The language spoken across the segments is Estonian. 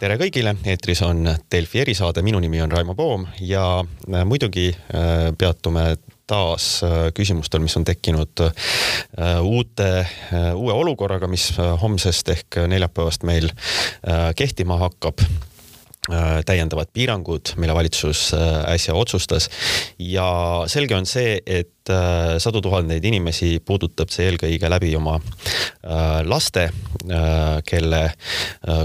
tere kõigile, eetris on Delfi erisaade, minu nimi on Raimo Poom ja äh, muidugi äh, peatume taas äh, küsimustel, mis on tekkinud uute, uue olukorraga, mis homsest ehk neljapäevast meil kehtima hakkab. Täiendavad piirangud, mille valitsus äsja otsustas. Ja selge on see, et Äh, sadu tuhandeid inimesi puudutab see eelkõige läbi oma äh, laste, äh, kelle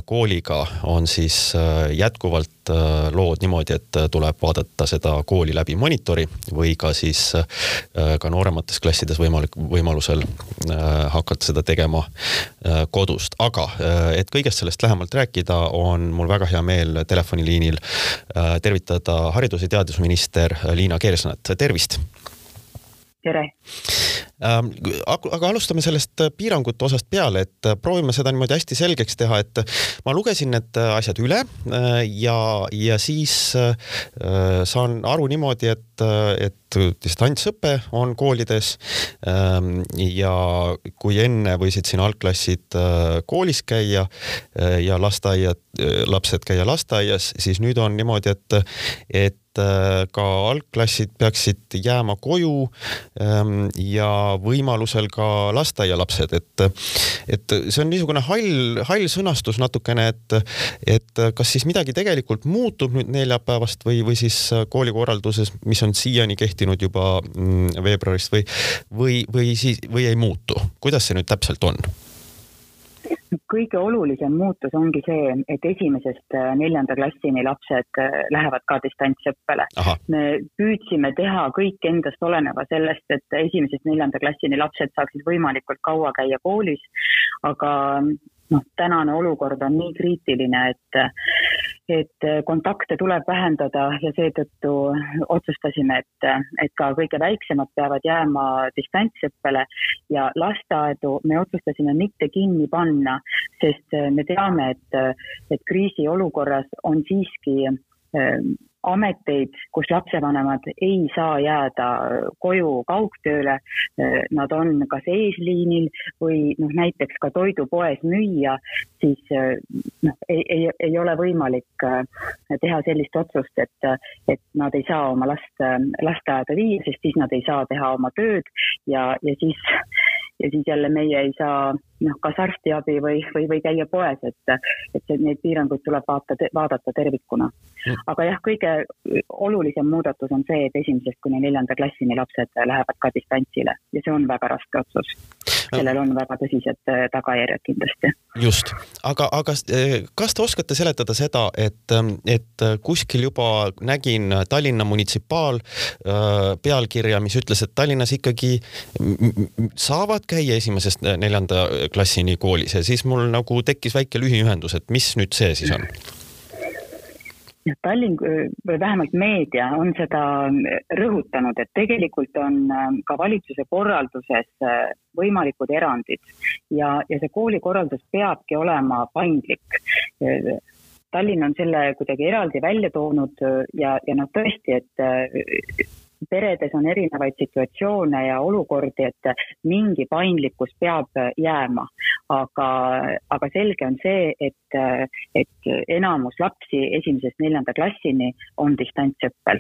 kooliga on siis jätkuvalt lood niimoodi, et tuleb vaadata seda kooli läbi monitori või ka siis ka nooremates klassides võimalik, võimalusel hakata seda tegema kodust, aga et kõigest sellest lähemalt rääkida, on mul väga hea meel telefoniliinil tervitada haridus- ja teadusminister Liina Kersnat, tervist tere! Ähm, aga alustame sellest äh, piirangute osast peale, et äh, proovime seda niimoodi hästi selgeks teha, et äh, ma lugesin need asjad üle ja, ja siis saan aru niimoodi, et, et distantsõpe on koolides. Ähm, ja kui enne võisid siin algklassid koolis käia ja lasteaiad, lapsed käia lasteaias, siis nüüd on niimoodi, et, et ka algklassid peaksid jääma koju ähm, ja võimalusel ka lasteaialapsed, et, et see on niisugune hall, hall sõnastus natukene, et, et kas siis midagi tegelikult muutub nüüd neljapäevast või, või siis koolikorralduses, mis on siiani kehtinud juba mm, veebruarist või, või, või siis, või ei muutu, kuidas see nüüd täpselt on? Kõige olulisem muutus ongi see, et esimesest äh, neljanda klassini lapsed äh, lähevad ka distantsõppele. me püüdsime teha kõik endast oleneva sellest, et esimesest neljanda klassini lapsed saaksid võimalikult kaua käia koolis, aga noh, tänane olukord on nii kriitiline, et et kontakte tuleb vähendada ja seetõttu otsustasime, et, et ka kõige väiksemad peavad jääma distantsõppele ja lasteaedu me otsustasime mitte kinni panna, sest me teame, et, et kriisiolukorras on siiski ameteid, kus lapsevanemad ei saa jääda koju kaugtööle. Nad on kas eesliinil või noh, näiteks ka toidupoes müüa, siis noh, ei, ei, ei ole võimalik teha sellist otsust, et, et nad ei saa oma last lasteaeda viia, sest siis nad ei saa teha oma tööd ja, ja siis ja siis jälle meie ei saa noh, kas arstiabi või, või, või käia poes, et, et neid piiranguid tuleb vaata, vaadata tervikuna. aga jah, kõige olulisem muudatus on see, et esimesest kuni neljanda klassini lapsed lähevad ka distantsile ja see on väga raske otsus sellel on väga tõsised äh, tagajärjed kindlasti. just, aga, aga äh, kas te oskate seletada seda, et, ähm, et äh, kuskil juba nägin Tallinna munitsipaal pealkirja, mis ütles, et Tallinnas ikkagi saavad käia esimesest neljanda klassini koolis ja siis mul nagu tekkis väike lühiühendus, et mis nüüd see siis on? Tallinn või vähemalt meedia on seda rõhutanud, et tegelikult on ka valitsuse korralduses võimalikud erandid ja, ja see koolikorraldus peabki olema paindlik. Tallinn on selle kuidagi eraldi välja toonud ja, ja noh, tõesti, et peredes on erinevaid situatsioone ja olukordi, et mingi paindlikkus peab jääma. Aga, aga selge on see, et, et enamus lapsi esimesest neljanda klassini on distantsõppel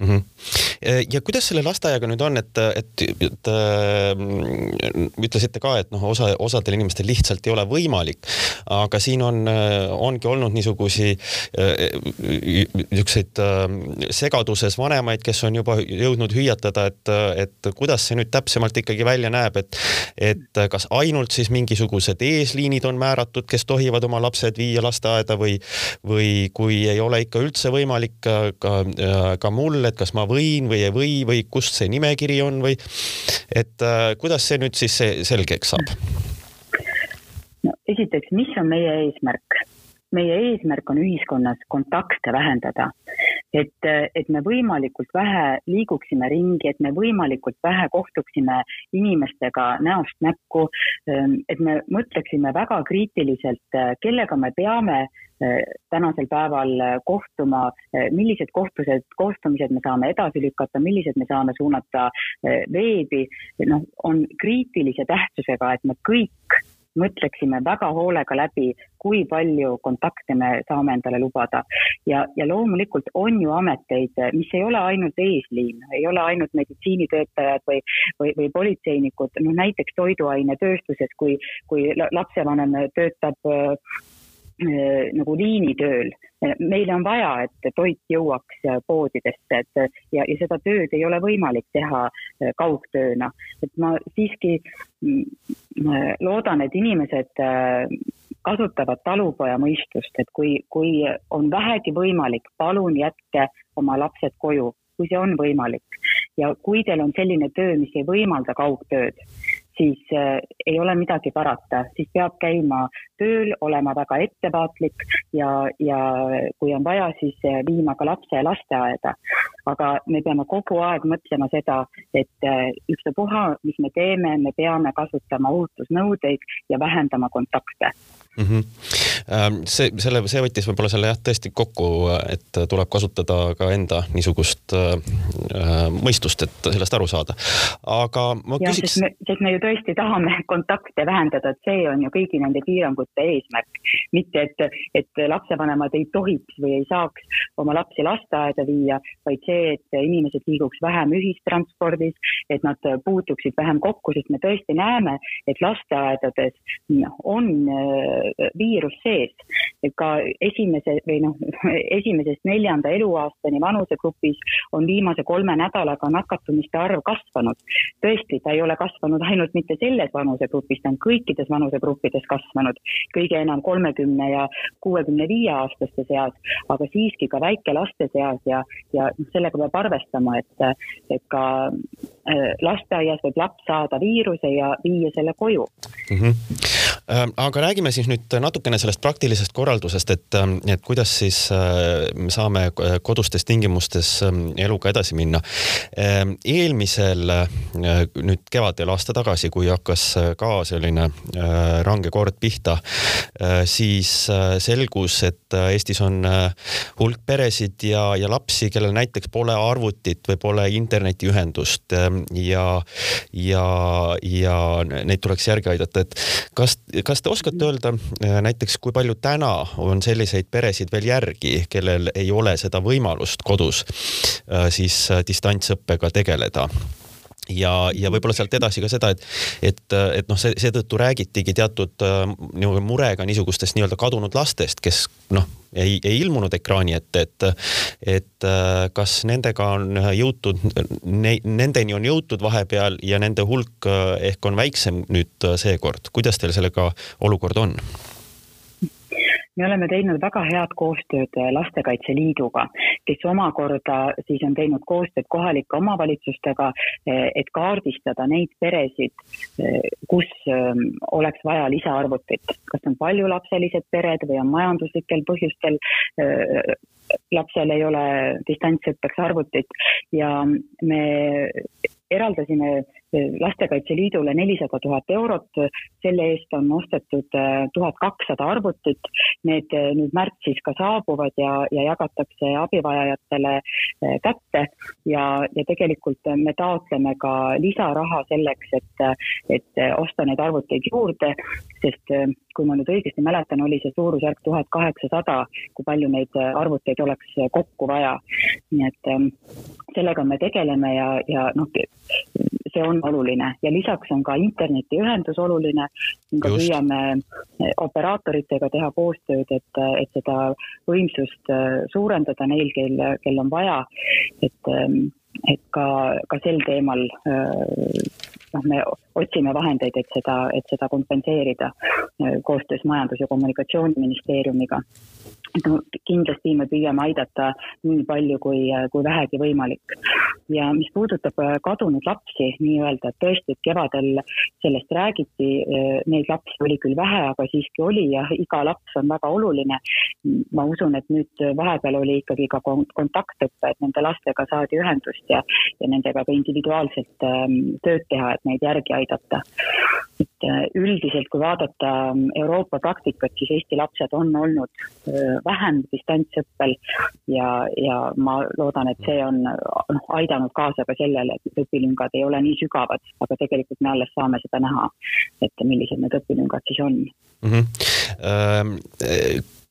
mm. -hmm. Ja kuidas selle lasteaiaga nüüd on, et, et, et äh, ütlesite ka, et noh, osa, osadel inimestel lihtsalt ei ole võimalik, aga siin on, ongi olnud niisugusi niisuguseid äh, segaduses vanemaid, kes on juba jõudnud hüüatada, et, et kuidas see nüüd täpsemalt ikkagi välja näeb, et, et kas ainult siis mingisugused eesliinid on määratud, kes tohivad oma lapsed viia lasteaeda või, või kui ei ole ikka üldse võimalik ka, ka, mul et kas ma võin või ei või või kust see nimekiri on või et äh, kuidas see nüüd siis selgeks saab? no esiteks, mis on meie eesmärk? meie eesmärk on ühiskonnas kontakte vähendada. Et, et me võimalikult vähe liiguksime ringi, et me võimalikult vähe kohtuksime inimestega näost näkku, ähm, et me mõtleksime väga kriitiliselt, kellega me peame äh, tänasel päeval kohtuma, äh, millised kohtused, kohtumised me saame edasi lükata, millised me saame suunata äh, veebi, noh, on kriitilise tähtsusega, et me kõik mõtleksime väga hoolega läbi, kui palju kontakte me saame endale lubada. ja, ja loomulikult on ju ameteid, mis ei ole ainult eesliin, ei ole ainult meditsiinitöötajad või, või, või politseinikud, noh näiteks toiduainetööstuses, kui, kui lapsevanem töötab äh, nagu liinitööl. meile on vaja, et toit jõuaks poodidesse, et ja, ja seda tööd ei ole võimalik teha kaugtööna. et ma siiski mm, loodan, et inimesed kasutavad talupoja mõistust, et kui, kui on vähegi võimalik, palun jätke oma lapsed koju, kui see on võimalik. ja kui teil on selline töö, mis ei võimalda kaugtööd, siis äh, ei ole midagi parata, siis peab käima tööl, olema väga ettevaatlik ja, ja kui on vaja, siis äh, viima ka lapse lasteaeda. aga me peame kogu aeg mõtlema seda, et äh, ükstapuha, mis me teeme, me peame kasutama ohutusnõudeid ja vähendama kontakte mm. -hmm. see, selle, see võttis võib-olla selle jah, tõesti kokku, et tuleb kasutada ka enda niisugust äh, mõistust, et sellest aru saada. aga ma ja, küsiks. sest me ju tõesti tahame kontakte vähendada, et see on ju kõigi nende piirangute eesmärk. mitte, et, et lapsevanemad ei tohiks või ei saaks oma lapsi lasteaeda viia, vaid see, et inimesed liiguks vähem ühistranspordis, et nad puutuksid vähem kokku, sest me tõesti näeme, et lasteaedades on viirus sees. ka esimese või noh, esimesest neljanda eluaastani vanusegrupis on viimase kolme nädalaga nakatumiste arv kasvanud. tõesti, ta ei ole kasvanud ainult mitte selles vanusegrupis, ta on kõikides vanusegruppides kasvanud, kõige enam kolmekümne ja kuuekümne viie aastaste seas, aga siiski ka väikelaste seas ja, ja noh, sellega peab arvestama, et, et ka äh, lasteaias võib laps saada viiruse ja viia selle koju mm. -hmm aga räägime siis nüüd natukene sellest praktilisest korraldusest, et, ähm, et kuidas siis äh, saame äh, kodustes tingimustes ähm, eluga edasi minna. Ähm, eelmisel nüüd kevadel aasta tagasi, kui hakkas ka selline range kord pihta, siis selgus, et Eestis on hulk peresid ja, ja lapsi, kellel näiteks pole arvutit või pole internetiühendust ja, ja, ja neid tuleks järgi aidata, et kas kas te oskate öelda äh, näiteks, kui palju täna on selliseid peresid veel järgi, kellel ei ole seda võimalust kodus äh, siis äh, distantsõppega tegeleda? ja, ja võib-olla sealt edasi ka seda, et, et, et noh, see seetõttu räägitigi teatud äh, murega niisugustest nii-öelda kadunud lastest, kes noh, ei, ei ilmunud ekraani ette, et, et kas nendega on jõutud ne,, nendeni on jõutud vahepeal ja nende hulk ehk on väiksem nüüd seekord, kuidas teil sellega olukord on? Me oleme teinud väga head koostööd Lastekaitse Liiduga, kes omakorda siis on teinud koostööd kohalike omavalitsustega, et kaardistada neid peresid, kus ähm, oleks vaja lisaarvutit. kas on paljulapselised pered või on majanduslikel põhjustel äh, lapsel ei ole distantsõppeks arvutit ja me eraldasime Lastekaitse Liidule nelisada tuhat eurot, selle eest on ostetud äh, tuhat kakssada arvutit. Need äh, nüüd märtsis ka saabuvad ja, ja jagatakse abivajajatele äh, kätte. Ja, ja tegelikult me taotleme ka lisaraha selleks, et, et osta neid arvuteid juurde, sest kui ma nüüd õigesti mäletan, oli see suurusjärk tuhat kaheksasada, kui palju neid arvuteid oleks kokku vaja. nii et ähm, sellega me tegeleme ja, ja noh, see on oluline ja lisaks on ka internetiühendus oluline. ka püüame operaatoritega teha koostööd, et, et seda võimsust äh, suurendada neil, kel, kel on vaja. et, ähm, et ka, ka sel teemal äh, noh, me otsime vahendeid, et seda, et seda kompenseerida äh, koostöös Majandus- ja Kommunikatsiooniministeeriumiga no kindlasti me püüame aidata nii palju, kui, kui vähegi võimalik. ja mis puudutab äh, kadunud lapsi nii-öelda, et tõesti, et kevadel sellest räägiti, äh, neid lapsi oli küll vähe, aga siiski oli ja iga laps on väga oluline. ma usun, et nüüd vahepeal oli ikkagi ka kontaktõpe, et nende lastega saadi ühendust ja, ja nendega ka individuaalselt ähm, tööd teha, et neid järgi aidata. Et äh, üldiselt, kui vaadata ähm, Euroopa praktikat, siis Eesti lapsed on olnud äh, vähem distantsõppel ja, ja ma loodan, et see on noh, aidanud kaasa ka sellele, et õpilüngad ei ole nii sügavad, aga tegelikult me alles saame seda näha, et millised need õpilüngad siis on mm. -hmm.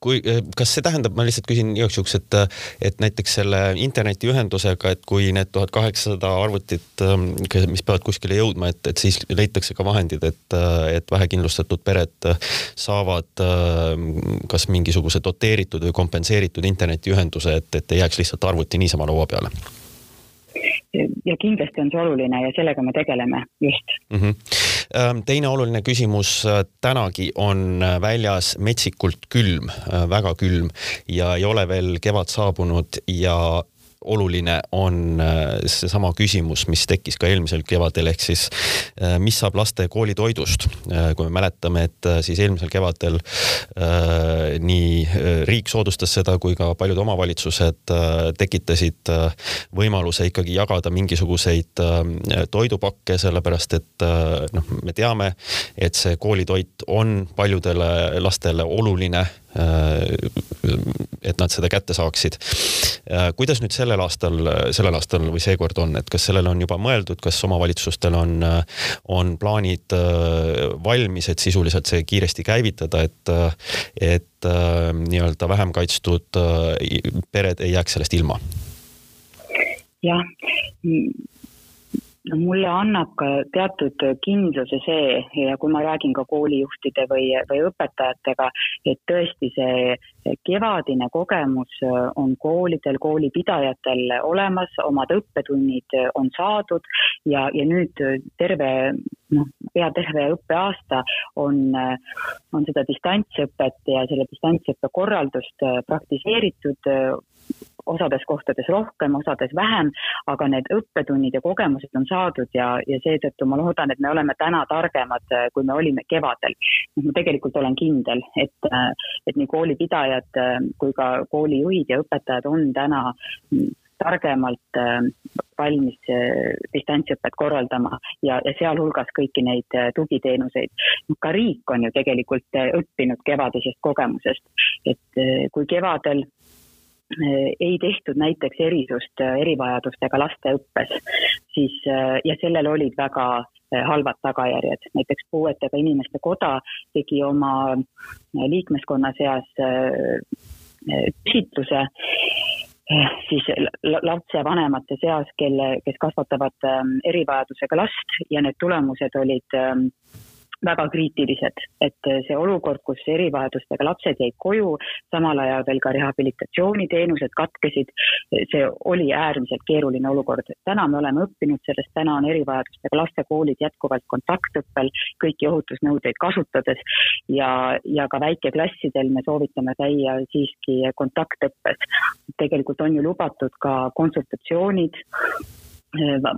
Kui, eh, kas see tähendab, ma lihtsalt küsin igaks juhuks, et, et näiteks selle internetiühendusega, et kui need tuhat kaheksasada arvutit, ähm, mis peavad kuskile jõudma, et, et siis leitakse ka vahendid, et, et vähekindlustatud pered saavad ähm, kas mingisuguse doteeritud või kompenseeritud internetiühenduse, et, et ei jääks lihtsalt arvuti niisama laua peale ja kindlasti on see oluline ja sellega me tegeleme just mm. -hmm. teine oluline küsimus äh, tänagi on äh, väljas metsikult külm, äh, väga külm ja ei ole veel kevad saabunud ja oluline on äh, seesama küsimus, mis tekkis ka eelmisel kevadel, ehk siis äh, mis saab laste koolitoidust. Äh, kui me mäletame, et siis eelmisel kevadel nii riik soodustas seda, kui ka paljud omavalitsused tekitasid võimaluse ikkagi jagada mingisuguseid toidupakke, sellepärast et noh, me teame, et see koolitoit on paljudele lastele oluline et nad seda kätte saaksid. kuidas nüüd sellel aastal, sellel aastal või seekord on, et kas sellele on juba mõeldud, kas omavalitsustel on, on plaanid äh, valmis, et sisuliselt see kiiresti käivitada, et, et äh, nii-öelda vähem kaitstud äh, pered ei jääks sellest ilma? jah no mulle annab ka teatud kindluse see ja kui ma räägin ka koolijuhtide või, või õpetajatega, et tõesti see kevadine kogemus on koolidel, koolipidajatel olemas, omad õppetunnid on saadud ja, ja nüüd terve noh, pea terve õppeaasta on, on seda distantsõpet ja selle distantsõppe korraldust praktiseeritud osades kohtades rohkem, osades vähem, aga need õppetunnid ja kogemused on saadud ja, ja seetõttu ma loodan, et me oleme täna targemad, äh, kui me olime kevadel. noh, ma tegelikult olen kindel, et, äh, et nii koolipidajad äh, kui ka koolijuhid ja õpetajad on täna mm, targemalt valmis distantsõpet korraldama ja, ja sealhulgas kõiki neid tugiteenuseid. ka riik on ju tegelikult õppinud kevadisest kogemusest, et kui kevadel ei tehtud näiteks erisust äh, erivajadustega laste õppes, siis äh, ja sellel olid väga halvad tagajärjed. näiteks puuetega inimeste koda tegi oma liikmeskonna seas küsitluse siis lapsevanemate seas, kelle, kes kasvatavad erivajadusega last ja need tulemused olid väga kriitilised, et see olukord, kus erivajadustega lapsed jäid koju, samal ajal veel ka rehabilitatsiooniteenused katkesid, see oli äärmiselt keeruline olukord. täna me oleme õppinud sellest, täna on erivajadustega laste koolid jätkuvalt kontaktõppel kõiki ohutusnõudeid kasutades ja, ja ka väikeklassidel me soovitame käia siiski kontaktõppes. tegelikult on ju lubatud ka konsultatsioonid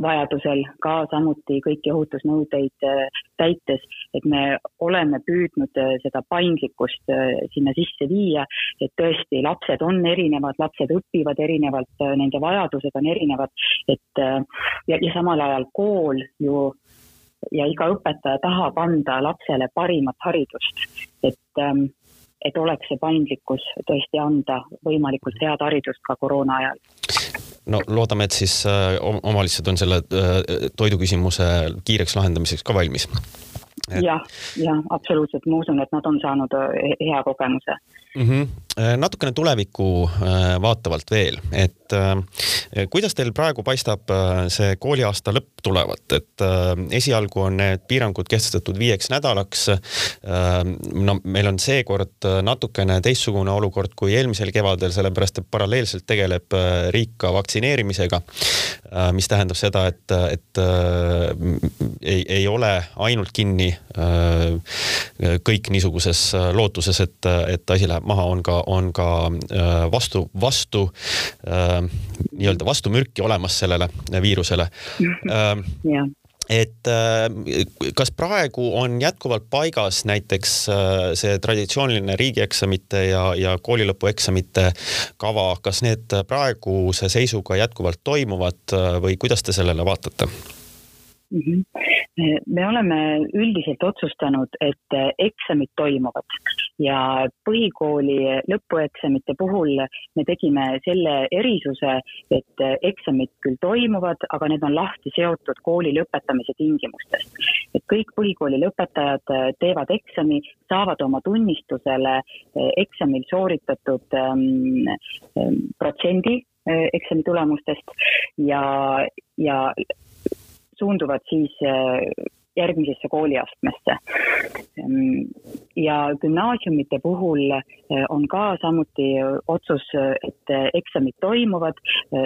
vajadusel ka samuti kõiki ohutusnõudeid äh, täites, et me oleme püüdnud äh, seda paindlikkust sinna sisse viia, et tõesti, lapsed on erinevad, lapsed õpivad erinevalt, nende vajadused on erinevad, et ja, ja samal ajal kool ju ja iga õpetaja tahab anda lapsele parimat haridust, et ähm, et oleks see paindlikkus tõesti anda võimalikult head haridust ka koroona ajal no loodame, et siis äh, omavalitsused on selle äh, toiduküsimuse kiireks lahendamiseks ka valmis. Jah, jah, absoluutselt, ma usun, et nad on saanud äh, hea kogemuse mm. -hmm. natukene tulevikku vaatavalt veel, et kuidas teil praegu paistab see kooliaasta lõpp tulevat, et esialgu on need piirangud kehtestatud viieks nädalaks. no meil on seekord natukene teistsugune olukord kui eelmisel kevadel, sellepärast et paralleelselt tegeleb riik ka vaktsineerimisega. mis tähendab seda, et, et ei, ei ole ainult kinni kõik niisuguses lootuses, et, et asi läheb maha, on ka, on ka vastu, vastu nii-öelda vastumürki olemas sellele viirusele yeah et kas praegu on jätkuvalt paigas näiteks see traditsiooniline riigieksamite ja, ja koolilõpueksamite kava, kas need praeguse seisuga jätkuvalt toimuvad või kuidas te sellele vaatate? mm. -hmm. Me oleme üldiselt otsustanud, et eksamid toimuvad ja põhikooli lõpueksamite puhul me tegime selle erisuse, et eksamid küll toimuvad, aga need on lahti seotud kooli lõpetamise tingimustest. et kõik põhikooli lõpetajad teevad eksami, saavad oma tunnistusele eksamil sooritatud ähm, protsendi eksami tulemustest ja, ja suunduvad siis äh, järgmisesse kooliastmesse. ja gümnaasiumite puhul äh, on ka samuti otsus, et eksamid toimuvad.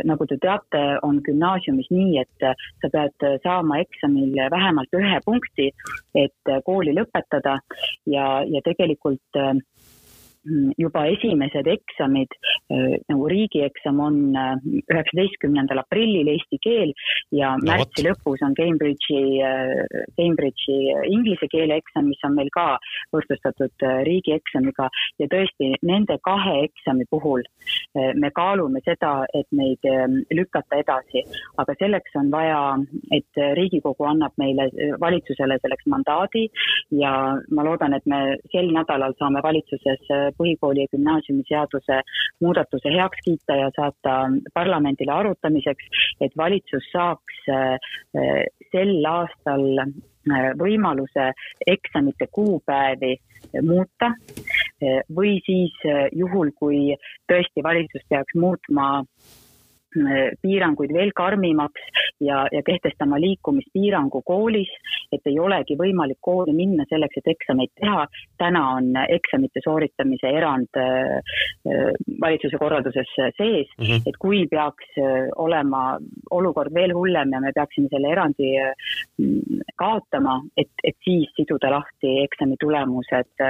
nagu te teate, on gümnaasiumis nii, et sa pead saama eksamil vähemalt ühe punkti, et kooli lõpetada ja, ja tegelikult äh, juba esimesed eksamid, äh, nagu riigieksam on äh, üheksateistkümnendal aprillil eesti keel ja no, märtsi võt. lõpus on Cambridge'i, äh, Cambridge'i inglise keele eksam, mis on meil ka võrdsustatud riigieksamiga. Ja tõesti nende kahe eksami puhul me kaalume seda, et neid ähm, lükata edasi, aga selleks on vaja, et Riigikogu annab meile, valitsusele selleks mandaadi. Ja ma loodan, et me sel nädalal saame valitsuses põhikooli ja gümnaasiumiseaduse muudatuse heaks kiita ja saata parlamendile arutamiseks, et valitsus saaks äh, sel aastal äh, võimaluse eksamite kuupäevi muuta äh, või siis juhul, kui tõesti valitsus peaks muutma piiranguid veel karmimaks ja, ja kehtestama liikumispiirangu koolis, et ei olegi võimalik kooli minna selleks, et eksameid teha. täna on eksamite sooritamise erand äh, valitsuse korralduses sees mm, -hmm. et kui peaks äh, olema olukord veel hullem ja me peaksime selle erandi äh, kaotama, et, et siis siduda lahti eksami tulemused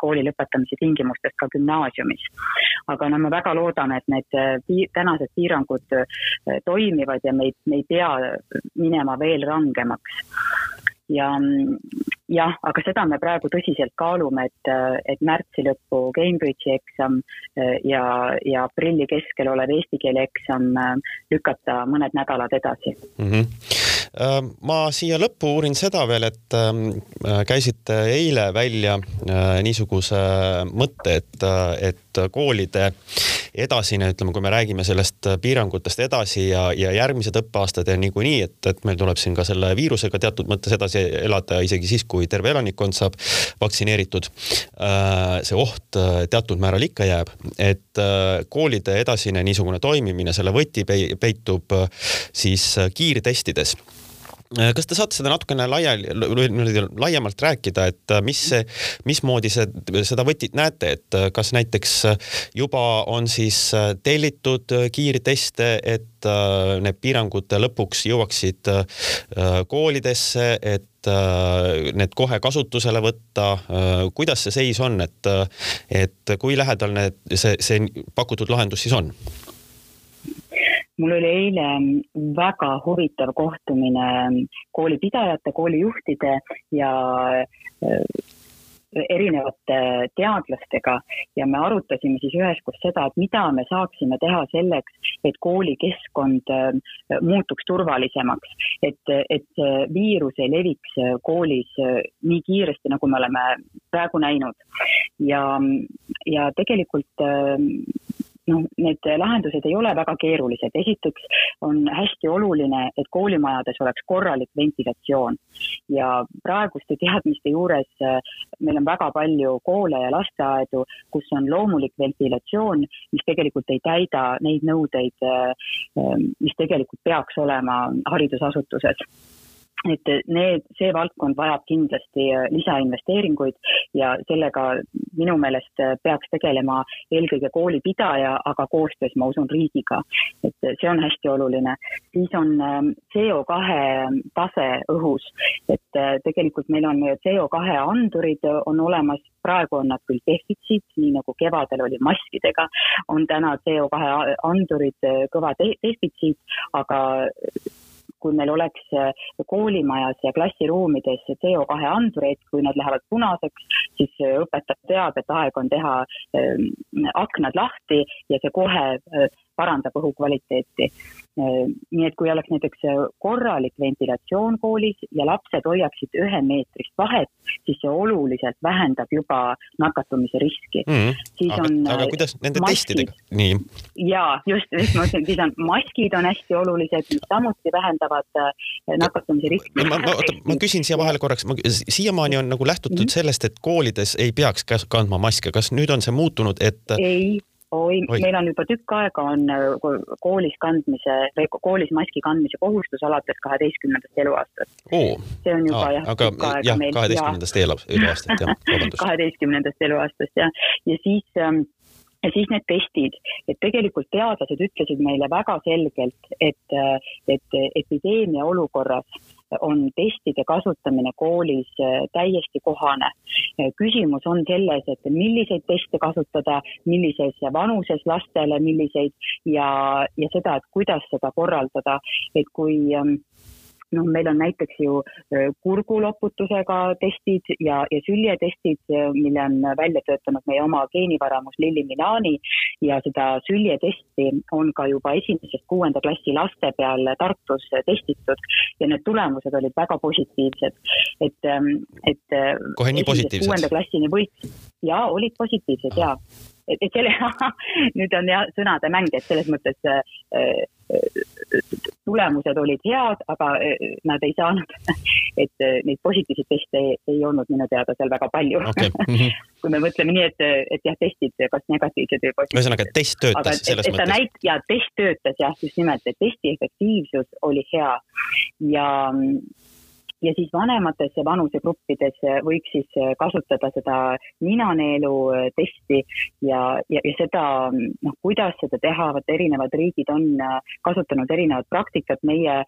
kooli lõpetamise tingimustest ka gümnaasiumis. aga no me väga loodame, et need piir, tänased piirangud Äh, toimivad ja me ei, me ei pea minema veel rangemaks ja jah, aga seda me praegu tõsiselt kaalume, et, et märtsi lõppu Cambridge'i eksam äh, ja, ja aprilli keskel olev eesti keele eksam äh, lükata mõned nädalad edasi mm. -hmm ma siia lõppu uurin seda veel, et ähm, käisite eile välja niisuguse mõtte, et, et koolide edasine, ütleme, kui me räägime sellest piirangutest edasi ja, ja järgmised õppeaastad ja niikuinii, et, et meil tuleb siin ka selle viirusega teatud mõttes edasi elada isegi siis, kui terve elanikkond saab vaktsineeritud. Äh, see oht äh, teatud määral ikka jääb, et äh, koolide edasine niisugune toimimine, selle võti peitub siis kiirtestides Äh, kas te saate seda natukene laiali, laiemalt rääkida, et äh, mis mismoodi see, seda võtit näete, et äh, kas näiteks juba on siis tellitud kiirteste, et need piirangud lõpuks jõuaksid koolidesse, et need kohe kasutusele võtta. kuidas see seis on, et, et kui lähedal need, see, see pakutud lahendus siis on? Mul oli eile väga huvitav kohtumine koolipidajate, koolijuhtide ja äh, erinevate teadlastega ja me arutasime siis üheskoos seda, et mida me saaksime teha selleks, et koolikeskkond äh, muutuks turvalisemaks, et, et viirus ei leviks koolis äh, nii kiiresti, nagu me oleme praegu näinud. ja, ja tegelikult noh, need lahendused ei ole väga keerulised. esiteks on hästi oluline, et koolimajades oleks korralik ventilatsioon ja praeguste teadmiste juures äh, meil on väga palju koole ja lasteaedu, kus on loomulik ventilatsioon, mis tegelikult ei täida neid nõudeid, äh, äh, mis tegelikult peaks olema haridusasutuses et need, see valdkond vajab kindlasti äh, lisainvesteeringuid ja sellega minu meelest äh, peaks tegelema eelkõige koolipidaja, aga koostöös, ma usun, riigiga. et see on hästi oluline. siis on ähm, CO2 tase õhus, et äh, tegelikult meil on CO2 andurid on olemas, praegu on nad küll defitsiit, nii nagu kevadel oli maskidega, on täna CO2 andurid kõva defitsiit, aga kui meil oleks äh, koolimajas ja klassiruumides CO2 andureid, kui nad lähevad punaseks, siis äh, õpetaja teab, et aeg on teha ähm, aknad lahti ja see kohe äh, parandab õhukvaliteeti Äh, nii et kui oleks näiteks äh, korralik ventilatsioon koolis ja lapsed hoiaksid ühemeetrist vahet, siis see oluliselt vähendab juba nakatumise riski mm. -hmm. siis aga, on. aga äh, kuidas nende maskid. testidega? nii. ja just, just ma ütlen, siis on maskid on hästi olulised, mis samuti vähendavad nakatumise riski. ma, ma, oota, ma küsin siia vahele korraks, siiamaani on nagu lähtutud mm -hmm. sellest, et koolides ei peaks kandma maske, kas nüüd on see muutunud, et? ei oi, oi., meil on juba tükk aega on äh, koolis kandmise, koolis maski kandmise kohustus alates kaheteistkümnendast eluaastast see on juba jah, aga, tükk aega jah, meil. kaheteistkümnendast eluaastast jah, vabandust. kaheteistkümnendast eluaastast jah, ja siis ähm, ja siis need testid, et tegelikult teadlased ütlesid meile väga selgelt, et, et epideemia olukorras on testide kasutamine koolis äh, täiesti kohane. küsimus on selles, et milliseid teste kasutada, millises vanuses lastele, milliseid ja, ja seda, et kuidas seda korraldada, et kui ähm, noh, meil on näiteks ju kurguloputusega testid ja, ja süljetestid, mille on välja töötanud meie oma geenivaramus Lilli Minani ja seda süljetesti on ka juba esimesest kuuenda klassi laste peal Tartus testitud ja need tulemused olid väga positiivsed, et, et. kohe nii positiivsed? kuuenda klassini võiks ja olid positiivsed ja et, et selle nüüd on jah sõnade mäng, et selles mõttes äh, äh, tulemused olid head, aga äh, nad ei saanud, et äh, neid positiivseid teste ei, ei olnud minu teada seal väga palju okay. Mm -hmm. kui me mõtleme nii, et, et jah, testid kas negatiivsed või positiivsed. ühesõnaga, test töötas aga, selles et, mõttes. näit- ja test töötas jah, just nimelt, et testi efektiivsus oli hea ja ja siis vanemates vanusegruppides võiks siis kasutada seda ninaneelu äh, testi ja, ja, ja seda, noh, kuidas seda teha, vot erinevad riigid on kasutanud erinevat praktikat, meie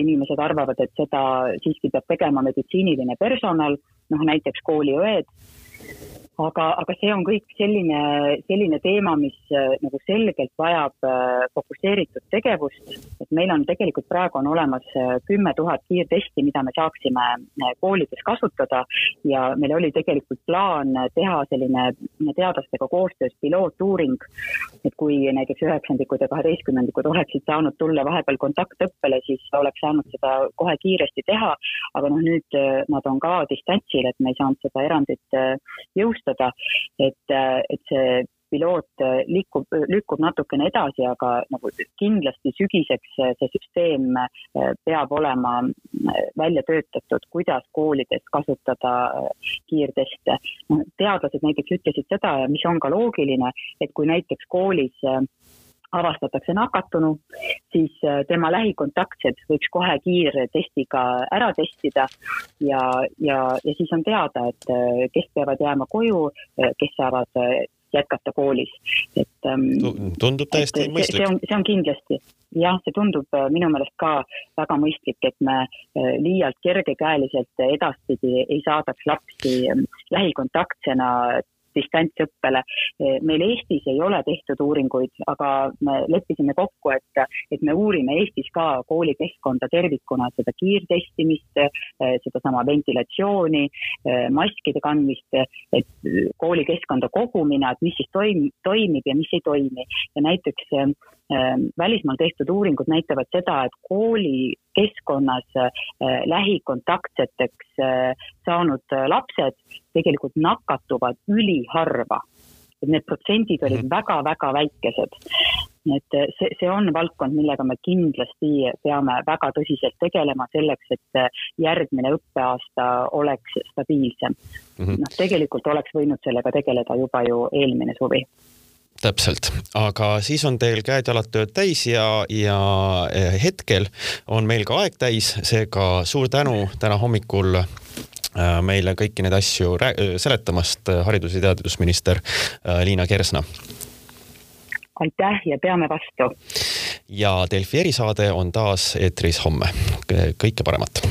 inimesed arvavad, et seda siiski peab tegema meditsiiniline personal, noh näiteks kooliõed aga, aga see on kõik selline, selline teema, mis äh, nagu selgelt vajab äh, fokusseeritud tegevust. et meil on tegelikult praegu on olemas äh, kümme tuhat kiirtesti, mida me saaksime koolides kasutada. Ja meil oli tegelikult plaan teha selline teadlastega koostöös pilootuuring, et kui näiteks üheksandikud ja kaheteistkümnendikud oleksid saanud tulla vahepeal kontaktõppele, siis oleks saanud seda kohe kiiresti teha, aga noh, nüüd nad on ka distantsil, et me ei saanud seda erandit jõustada alustada. et, et see piloot liikub, lükkub natukene edasi, aga nagu kindlasti sügiseks see süsteem peab olema välja töötatud, kuidas koolides kasutada kiirteste. teadlased näiteks ütlesid seda, mis on ka loogiline, et kui näiteks koolis avastatakse nakatunu, siis äh, tema lähikontaktsed võiks kohe kiirtestiga ära testida ja, ja, ja siis on teada, et äh, kes peavad jääma koju, äh, kes saavad jätkata koolis, et ähm, tundub täiesti et, mõistlik. see on, see on kindlasti, jah, see tundub minu meelest ka väga mõistlik, et me liialt kergekäeliselt edaspidi ei saadaks lapsi ähm, lähikontaktsena distantsõppele. meil Eestis ei ole tehtud uuringuid, aga me leppisime kokku, et, et me uurime Eestis ka koolikeskkonda tervikuna, seda kiirtestimist, sedasama ventilatsiooni, maskide kandmist, et koolikeskkonda kogumina, et mis siis toim-, toimib ja mis ei toimi. ja näiteks välismaal tehtud uuringud näitavad seda, et koolikeskkonnas eh, lähikontaktseteks eh, saanud eh, lapsed tegelikult nakatuvad üliharva. et need protsendid olid väga-väga mhm. väikesed. et see, see on valdkond, millega me kindlasti peame väga tõsiselt tegelema selleks, et järgmine õppeaasta oleks stabiilsem. -hmm. noh, tegelikult oleks võinud sellega tegeleda juba ju eelmine suvi täpselt, aga siis on teil käed-jalad tööd täis ja, ja eh, hetkel on meil ka aeg täis, seega suur tänu täna hommikul eh, meile kõiki neid asju seletamast, eh, haridus- ja teadusminister Liina Kersna. aitäh ja peame vastu. ja Delfi erisaade on taas eetris homme. kõike paremat